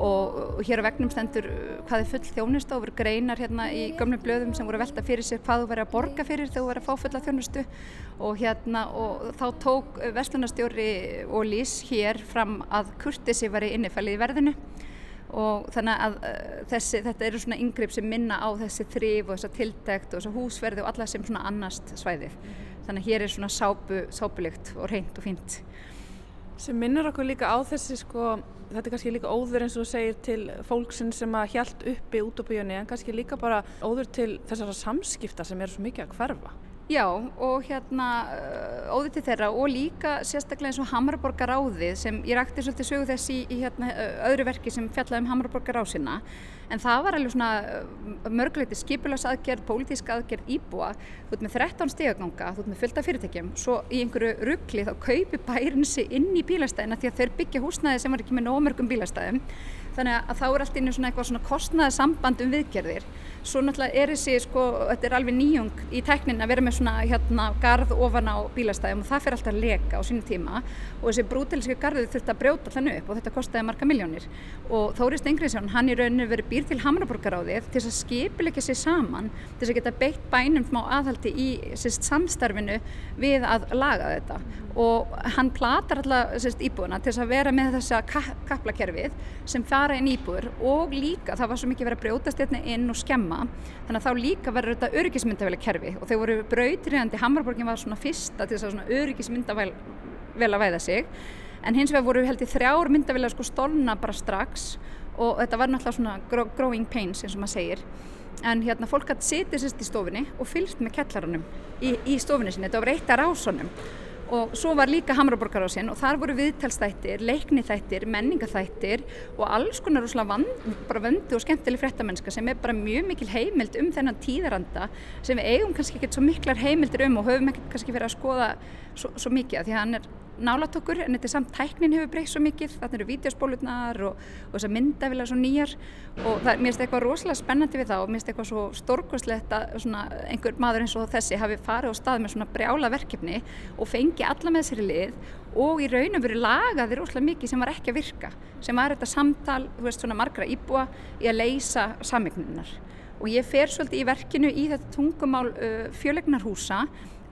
Og hér á vegnum stendur hvað er full þjónusta og voru greinar hérna í gömnum blöðum sem voru að velta fyrir sér hvað þú verið að borga fyrir þegar þú verið að fá fulla þjónustu. Og hérna og þá tók vestlunarstjóri og lís hér fram að kurtisi var í innifælið í verðinu og þannig að uh, þessi, þetta eru svona yngreip sem minna á þessi þrýf og þessa tildækt og þessa húsverði og alla sem svona annast svæðið. Þannig að hér er svona sápu, sápulikt og reynd og fínt. Sem minnur okkur líka á þessi sko, þetta er kannski líka óður eins og þú segir til fólksinn sem að hjælt uppi út á byggjunni en kannski líka bara óður til þessara samskipta sem eru svo mikið að hverfa. Já og hérna uh, óði til þeirra og líka sérstaklega eins og Hamraborgar áðið sem ég rætti svolítið sögu þess í, í hérna, öðru verki sem fjallaði um Hamraborgar ásina en það var alveg svona uh, mörguleiti skipulagsaðgerð, pólitísk aðgerð íbúa, þú veit með 13 stegaganga, þú veit með fylgta fyrirtækjum, svo í einhverju ruggli þá kaupi bærin sig inn í bílastæðina því að þeir byggja húsnæði sem var ekki með nómörgum bílastæðum. Þannig að þá er allt inn í svona eitthvað svona kostnaði samband um viðgerðir svo náttúrulega er þessi sko, þetta er alveg nýjung í teknin að vera með svona hérna garð ofan á bílastæðum og það fyrir alltaf að leka á sínum tíma. Og þessi brúteliski garðið þurfti að brjóta allan upp og þetta kostiði marga miljónir og Þóri Stengriðsson hann í rauninu verið býr til Hamraborgaráðið til að skipilegja sér saman til að geta beitt bænum smá aðhaldi í sérst, samstarfinu við að laga þetta. Og hann platar alltaf sérst, íbúðuna til að vera með þessa kaplakerfið sem fara inn íbúður og líka það var svo mikið verið að brjótast hérna inn og skemma þannig að þá líka verður þetta öryggismyndavæli kerfi og þau voru brautriðandi, Hammarborgin var svona fyrsta til þess að öryggismyndavæl vel að væða sig. En hins vegar voru held í þrjár myndavæli að sko stólna bara strax. Og þetta var náttúrulega svona growing pains eins og maður segir. En hérna fólk hætti setið sérst í stofinni og fylgst með kellarunum í, í stofinni sinni, þetta var eitt af rásunum og svo var líka Hamraborgarásin og þar voru viðtalstættir, leiknithættir, menningathættir og alls konar bara vöndu og skemmtileg fréttamennska sem er bara mjög mikil heimild um þennan tíðaranda sem við eigum kannski ekki svo miklar heimildir um og höfum ekki kannski verið að skoða svo, svo mikið að því að hann er nálat okkur en þetta er samt tæknin hefur breykt svo mikið. Þarna eru vídeospólurnar og, og þessar myndavilar svo nýjar. Og það, mér finnst eitthvað rosalega spennandi við það og mér finnst eitthvað svo stórkoslegt að svona, einhver maður eins og þessi hafi farið á stað með svona brjála verkefni og fengi alla með sér í lið og í raun og veru lagaði rosalega mikið sem var ekki að virka sem var þetta samtal, þú veist svona margra íbúa í að leysa samignunar og ég fer svolítið í verkinu í þetta tungumál uh, fjölegnarhúsa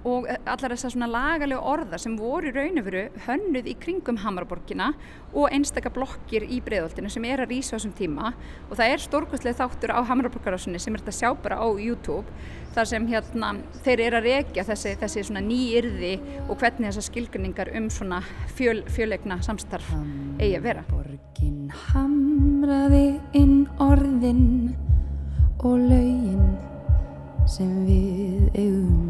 og eh, allar þessar svona lagalega orða sem voru í raun og veru hönnuð í kringum Hamaraborgina og einstakar blokkir í breyðoltinu sem er að rýsa á þessum tíma og það er stórkvæmslega þáttur á Hamaraborgarásunni sem er þetta sjá bara á YouTube þar sem hérna þeir eru að rekja þessi, þessi svona nýyrði og hvernig þessar skilgrinningar um svona fjöl, fjölegna samstarf eigi að vera. Borgin hamraði inn orðin og laugin sem við eigum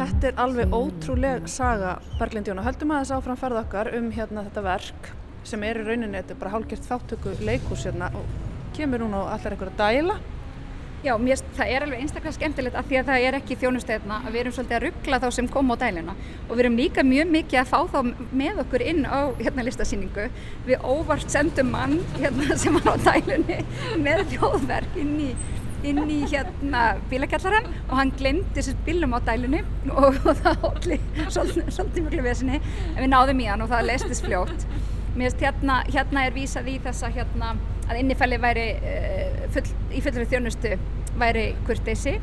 Þetta er alveg ótrúleg saga Berglindjóna. Höldum að þess áfram ferða okkar um hérna þetta verk sem er í rauninni, þetta er bara hálgjört þáttöku leikús hérna og kemur hún á allar einhverja dæla. Já, mér, það er alveg einstaklega skemmtilegt af því að það er ekki þjónustegna að við erum svolítið að ruggla þá sem kom á dæluna og við erum líka mjög mikið að fá þá með okkur inn á hérna listasýningu. Við óvart sendum mann hérna, sem var á dælunni með þjóðverk inn í inn í hérna bílakjallaran og hann glemdi þessu bílum á dælunni og, og það hótli svolítið, mjög vesinni en við náðum í hann og það leistist fljótt. Mér finnst hérna, hérna er vísað í þessa hérna að innifæli væri uh, full, í fullri þjónustu væri kurteysi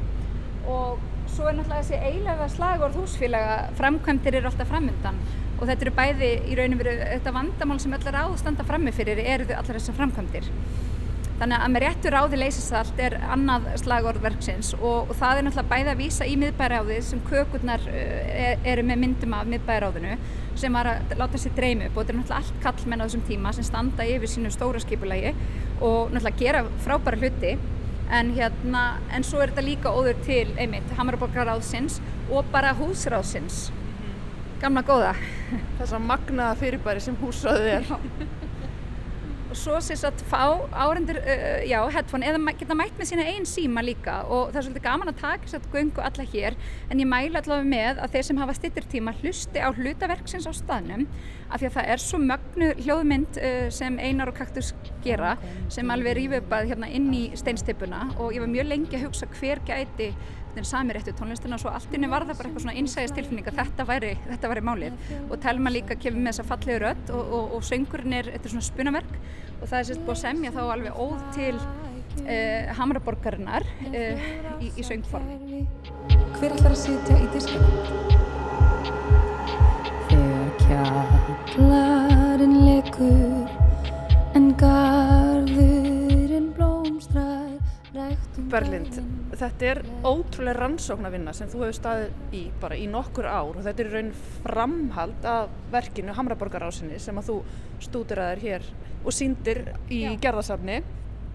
og svo er náttúrulega þessi eiginlega slagorð húsfélaga framkvæmdir eru alltaf framöndan og þetta eru bæði í rauninu verið þetta vandamál sem öllar ástanda frammi fyrir eru allar þessar framkvæmdir. Þannig að með réttu ráði leysist allt er annað slagorðverksins og, og það er náttúrulega bæði að vísa í miðbæraáðið sem kökurnar er, eru með myndum af miðbæraáðinu sem var að láta sér dreymu upp og þetta er náttúrulega allt kallmenn á þessum tíma sem standa yfir sínu stóra skipulagi og náttúrulega gera frábæra hluti. En hérna, en svo er þetta líka óður til einmitt, Hamaraborgaráðsins og bara húsráðsins. Gamla góða. Þessa magnaða fyrirbæri sem húsráðið er svo sést að fá árendur uh, já, headphone eða geta mætt með sína einn síma líka og það er svolítið gaman að taka að göngu alla hér en ég mælu allavega með að þeir sem hafa stittirtíma hlusti á hlutaverksins á staðnum af því að það er svo mögnu hljóðmynd uh, sem Einar og Kaktus gera sem alveg rífi upp að hérna inn í steinstippuna og ég var mjög lengi að hugsa hver gæti sami réttu tónlistina svo allt inni var það bara eitthvað svona innsæðist tilfinning að þetta væri, þetta væri málið. Og Telma líka kemur með þessa fallegu rödd og, og, og söngurinn er, þetta er svona spunaverk. Og það er sérst búið að semja þá alveg óð til uh, Hamraborgarinnar uh, í, í söngform. Hver ætlar að sitja í diskana? Þegar kjallarinn lekur en garðurinn Berlind, þetta er ótrúlega rannsóknarvinna sem þú hefur staðið í bara í nokkur ár og þetta er raun framhald af verkinu Hamraborgarásinni sem að þú stúdiraðir hér og síndir í Já. gerðarsafni.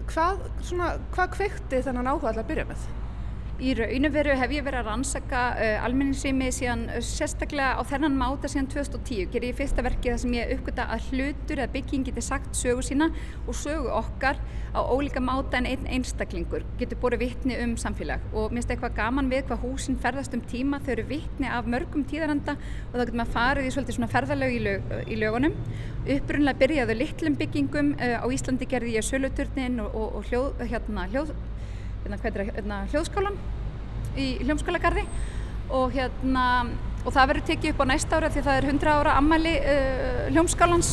Hvað, svona, hvað kveikti þennan áhuga alltaf að byrja með? Í raun og veru hef ég verið að rannsaka uh, almenningsrými síðan uh, sérstaklega á þennan máta síðan 2010. Ger ég fyrsta verkið þar sem ég uppgötta að hlutur eða bygging getur sagt sögu sína og sögu okkar á ólíka máta en einn einstaklingur getur borið vittni um samfélag og mér finnst eitthvað gaman við hvað húsin ferðast um tíma þau eru vittni af mörgum tíðaranda og þá getur maður farið í svolítið svona ferðalög í, lög, í lögunum. Upprunlega byrjaðu litlum byggingum, uh, á Íslandi gerði ég söluturnin og, og, og hljóð, hérna, hljóð hérna, hérna, hljóðskálan í hljómskálagarði. Og, hérna, og það verður tekið upp á næsta ára því það er 100 ára ammali uh, hljómskálans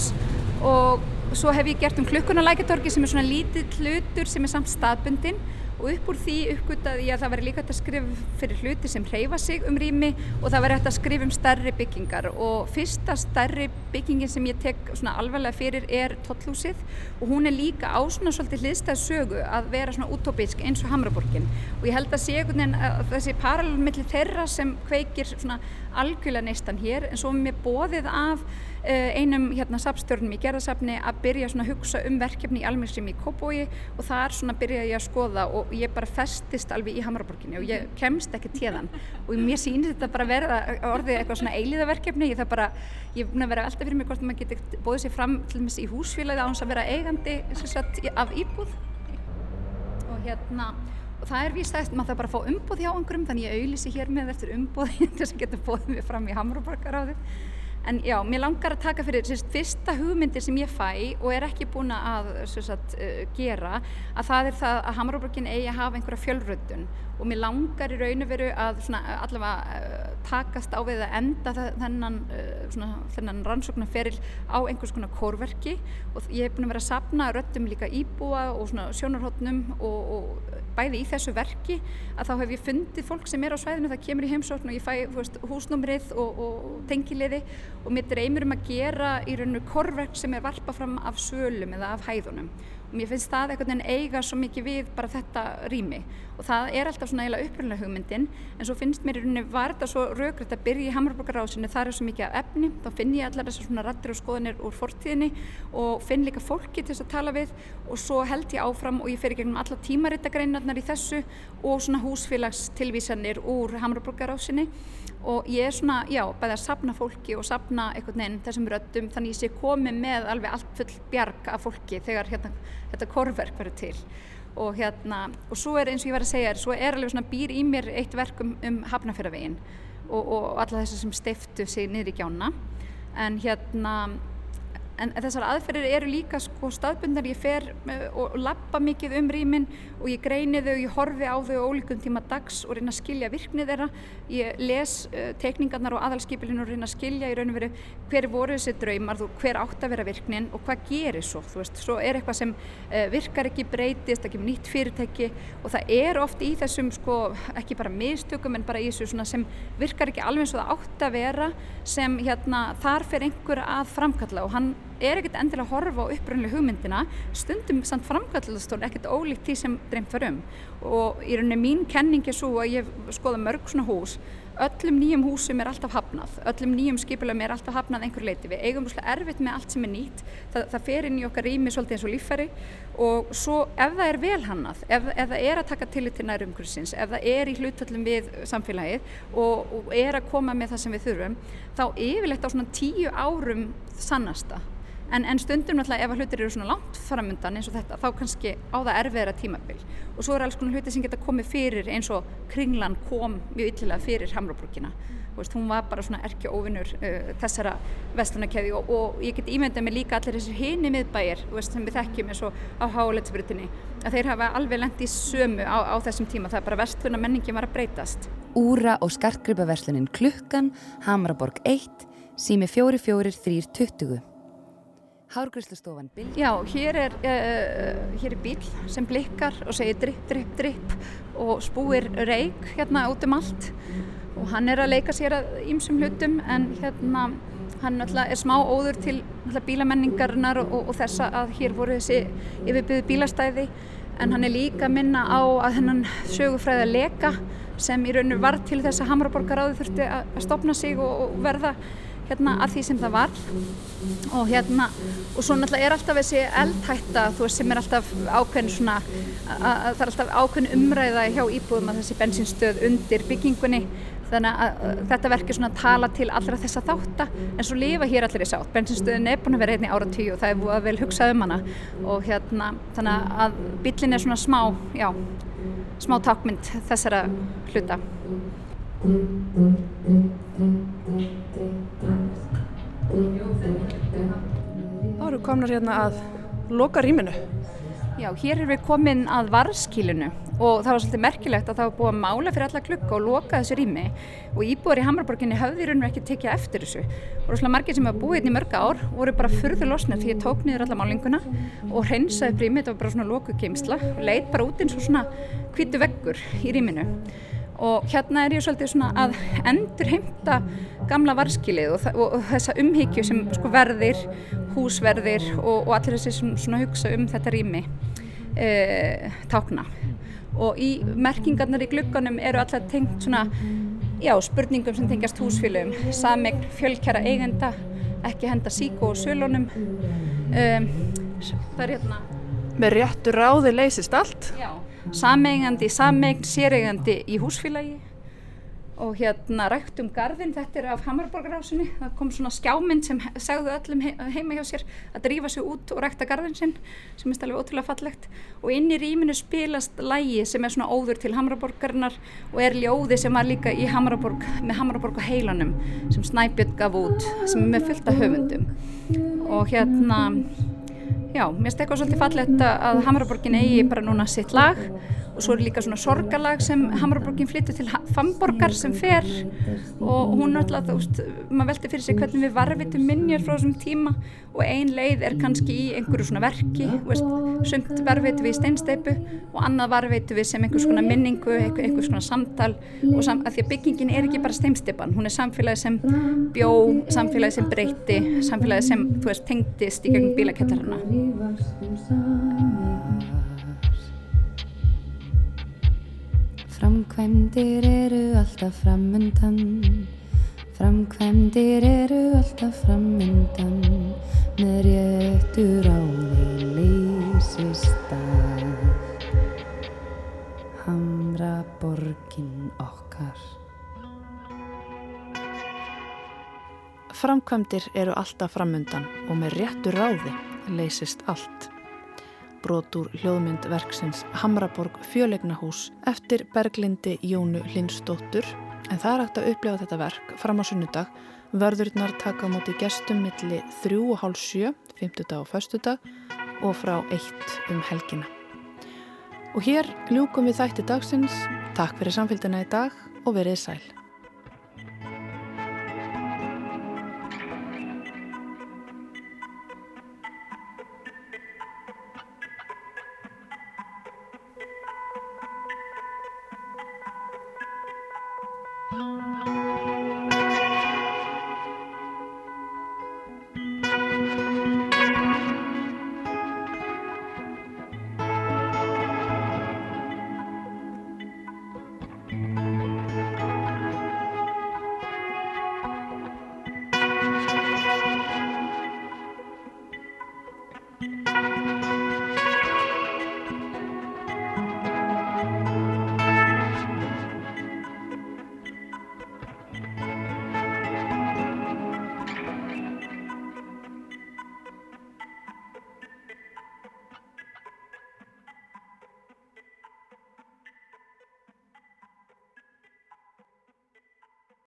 og svo hef ég gert um klukkunalækjartorgi sem er svona lítið hlutur sem er samt staðbundin og upp úr því uppgöttaði ég að það væri líka hægt að skrifa fyrir hluti sem hreyfa sig um rými og það væri hægt að skrifa um stærri byggingar. Og fyrsta stærri byggingin sem ég tek svona alvarlega fyrir er Tottlhúsið og hún er líka á svona svolítið hliðstæð sögu að vera svona utópísk eins og Hamraborgin. Og ég held að sé einhvern veginn að þessi parallelmiðli þeirra sem kveikir svona algjörlega neistan hér en svo mér bóðið af Eh, einum hérna sapstjórnum í gerðasafni að byrja svona að hugsa um verkefni í almennsim í Kópói og þar svona byrjaði ég að skoða og ég bara festist alveg í Hamaraborginni og ég kemst ekki tíðan og mér sýnir þetta bara verða orðið eitthvað svona eiliðaverkefni ég það bara, ég er búin að vera velta fyrir mig hvort maður getur bóðið sér fram til dæmis í húsfélagi á hans að vera eigandi sagt, af íbúð. Og hérna og það er víst að maður það bara að fá umbúð hjá einhverjum þannig ég auðlýsi hér með eftir umbúð þess að geta bóðið mig fram í Hamaraborgaráðið En já, mér langar að taka fyrir sérst, fyrsta hugmyndir sem ég fæ og er ekki búin að sérst, uh, gera að það er það að Hamaraborgin eigi að hafa einhverja fjölröndun og mér langar í raun og veru að svona, allavega uh, takast á við að enda þennan, uh, þennan rannsóknarferil á einhvers konar kórverki. Og ég hef búin að vera að sapna röndum líka íbúa og sjónarhóttnum og, og bæði í þessu verki að þá hef ég fundið fólk sem er á svæðinu það kemur í heimsókn og ég fæ veist, húsnúmrið og, og tengiliði og mér dreymir um að gera í rauninu korverk sem er varpa fram af sölum eða af hæðunum mér finnst það einhvern veginn eiga svo mikið við bara þetta rými. Og það er alltaf svona eiginlega uppröðlega hugmyndin en svo finnst mér í rauninni var þetta svo raugrætt að byrja í Hammarborgarásinu það er svo mikið af efni, þá finn ég allar þessar svona rattir og skoðanir úr fortíðinni og finn líka fólki til þess að tala við. Og svo held ég áfram og ég fer í gegnum alla tímarittagreinarnar í þessu og svona húsfélagstilvísanir úr Hammarborgarásinu og ég er svona, já, bæði að sapna fólki og sapna einhvern veginn þessum röttum þannig ég sé komið með alveg allt full bjarg af fólki þegar hérna, þetta korverk verður til. Og hérna, og svo er eins og ég var að segja svo er alveg svona býr í mér eitt verk um, um hafnafjörðavegin og, og alla þessu sem steiftu sig niður í gjána. En hérna en þessar aðferðir eru líka sko staðbundar, ég fer uh, og lappa mikið um rýmin og ég greini þau, ég horfi á þau ólíkum tíma dags og reyna að skilja virknið þeirra. Ég les uh, tekningarnar og aðalskipilinu og reyna að skilja í raun og veru hver voru þessi draumar, hver átt að vera virknin og hvað gerir svo, þú veist, svo er eitthvað sem uh, virkar ekki breytist, ekki nýtt fyrirtæki og það er oft í þessum sko, ekki bara mistökum en bara í þessu sem virkar ekki alveg eins og það átt að vera sem hérna þar fer einhver að framkalla og hann er ekkert endilega að horfa á uppröðinlega hugmyndina. Stundum samt framkvæmdastón ekkert ólíkt því sem dreymt var um. Og í rauninni mín kenning er svo að ég skoða mörg svona hús. Öllum nýjum húsum er alltaf hafnað. Öllum nýjum skipulum er alltaf hafnað einhver leiti við eigum svolítið erfitt með allt sem er nýtt. Það, það fer inn í okkar rými svolítið eins og líffæri. Og svo ef það er velhannað ef, ef það er að taka tillit til nærum umhverfisins ef það er í hlutöllum við samfélagið og, og er að koma með það sem við þurfum þá yfirlegt á svona tíu árum sannasta en, en stundum náttúrulega ef að hlutir eru svona langt framundan eins og þetta þá kannski á það erfiðra tímabil. Og svo er alls konar hluti sem geta komið fyrir eins og kringlan kom mjög yllilega fyrir Hamrabrúkina veist, hún var bara svona erkja óvinnur uh, þessara vestlunarkeði og, og ég get ímyndað mig líka allir þessir hini miðbæir veist, sem við þekkjum eins og á háleitsbrutinni að þeir hafa alveg lengt í sömu á, á þessum tíma, það er bara vestlunar menningin var að breytast. Úra og skartgripaverslunin Klukkan, Hamraborg 1, sími 443320 Hárgrysslustofan Bill. Já, hér er, uh, hér er bíl sem blikkar og segir dripp, dripp, dripp og spúir reik hérna út um allt og hann er að leika sér að ýmsum hlutum en hérna hann er smá óður til bílamenningarnar og, og, þessa að hér voru þessi yfirbyggðu bílastæði en hann er líka að minna á að hennan sögufræða leka sem í rauninu var til þess að Hamraborgaráði þurfti að stopna sig og, og verða hérna að því sem það var. Og hérna og svo náttúrulega er alltaf þessi eldhætta veist sem er alltaf ákveðin svona að, að það er alltaf ákveðin umræða hjá íbúðum að þessi bensinstöð undir byggingunni. Þannig að, þetta verkir svona að tala til allra þessa þátta. En svo lifa hér allir í sátt. Bensinstöðin er búin að vera einni ára tíu og það er búin að vel hugsað um hana. Og hérna þannig að bílinn er svona smá já, smá takmynd þessara hluta Þá eru komnar hérna að loka rýminu. Já, hér er við komin að varskílinu og það var svolítið merkilegt að það var búið að mála fyrir alla klukka og loka þessu rými og íbúar í Hamraborginni höfði raun og ekki tekið eftir þessu. Og rosalega margir sem hafa búið hérna í mörga ár voru bara fyrður losnir því ég tók niður alla málinguna og hreinsaði upp rýmið, þetta var bara svona loku geimsla og leit bara út eins og svona hvitu veggur í rýminu og hérna er ég svolítið svona að endur heimta gamla varskilið og, og, og þessa umhyggju sem sko verðir, húsverðir og, og allir þessi sem svona hugsa um þetta rými e, tákna. Og í merkingarnar í glukkanum eru allar tengt svona já, spurningum sem tengjast húsfélögum. Samegn fjölkjara eigenda ekki henda síku og sölunum um, það er hérna. Með réttu ráði leysist allt. Já sameigandi sameign, séreigandi í húsfélagi. Og hérna rækt um gardin, þetta er af Hammarborgarásunni, það kom svona skjámynd sem segðu öllum heima hjá sér að drífa sig út og rækta gardin sinn sem er alveg ótrúlega fallegt. Og inn í rýminu spilast lægi sem er svona óður til Hammarborgarinnar og er ljóði sem var líka í Hammarborg með Hammarborg á heilanum sem Snæbjörn gaf út sem er með fullta höfundum. Og hérna Já, mér finnst eitthvað svolítið fallegt að Hamraborgin eigi bara núna sitt lag og svo er líka svona sorgalag sem Hamraborgin flyttur til Famborgar sem fer. Og hún alltaf, þú veist, maður veldi fyrir sig hvernig við varvitum minnjar frá þessum tíma. Og ein leið er kannski í einhverju svona verki, veist, sumt varvitum við í steinsteipu og annað varvitum við sem einhvers konar minningu, einhvers konar samtal. Og sam, að því að byggingin er ekki bara steinsteipan, hún er samfélagi sem bjó, samfélagi sem breyti, samfélagi sem, þú veist, tengdist í gegnum bílakettarana. Framkvæmdir eru alltaf framundan. Framkvæmdir eru alltaf framundan. Með réttur á því leysist að Hamra borgin okkar. Framkvæmdir eru alltaf framundan og með réttur ráði leysist allt brot úr hljóðmyndverksins Hamraborg fjölegnahús eftir Berglindi Jónu Lindsdóttur en það er hægt að upplefa þetta verk fram á sunnudag vörðurnar taka á móti gestum milli 3.30, 50 og 1. dag og frá 1 um helgina. Og hér ljúkum við þætti dagsins. Takk fyrir samfélgina í dag og verið sæl.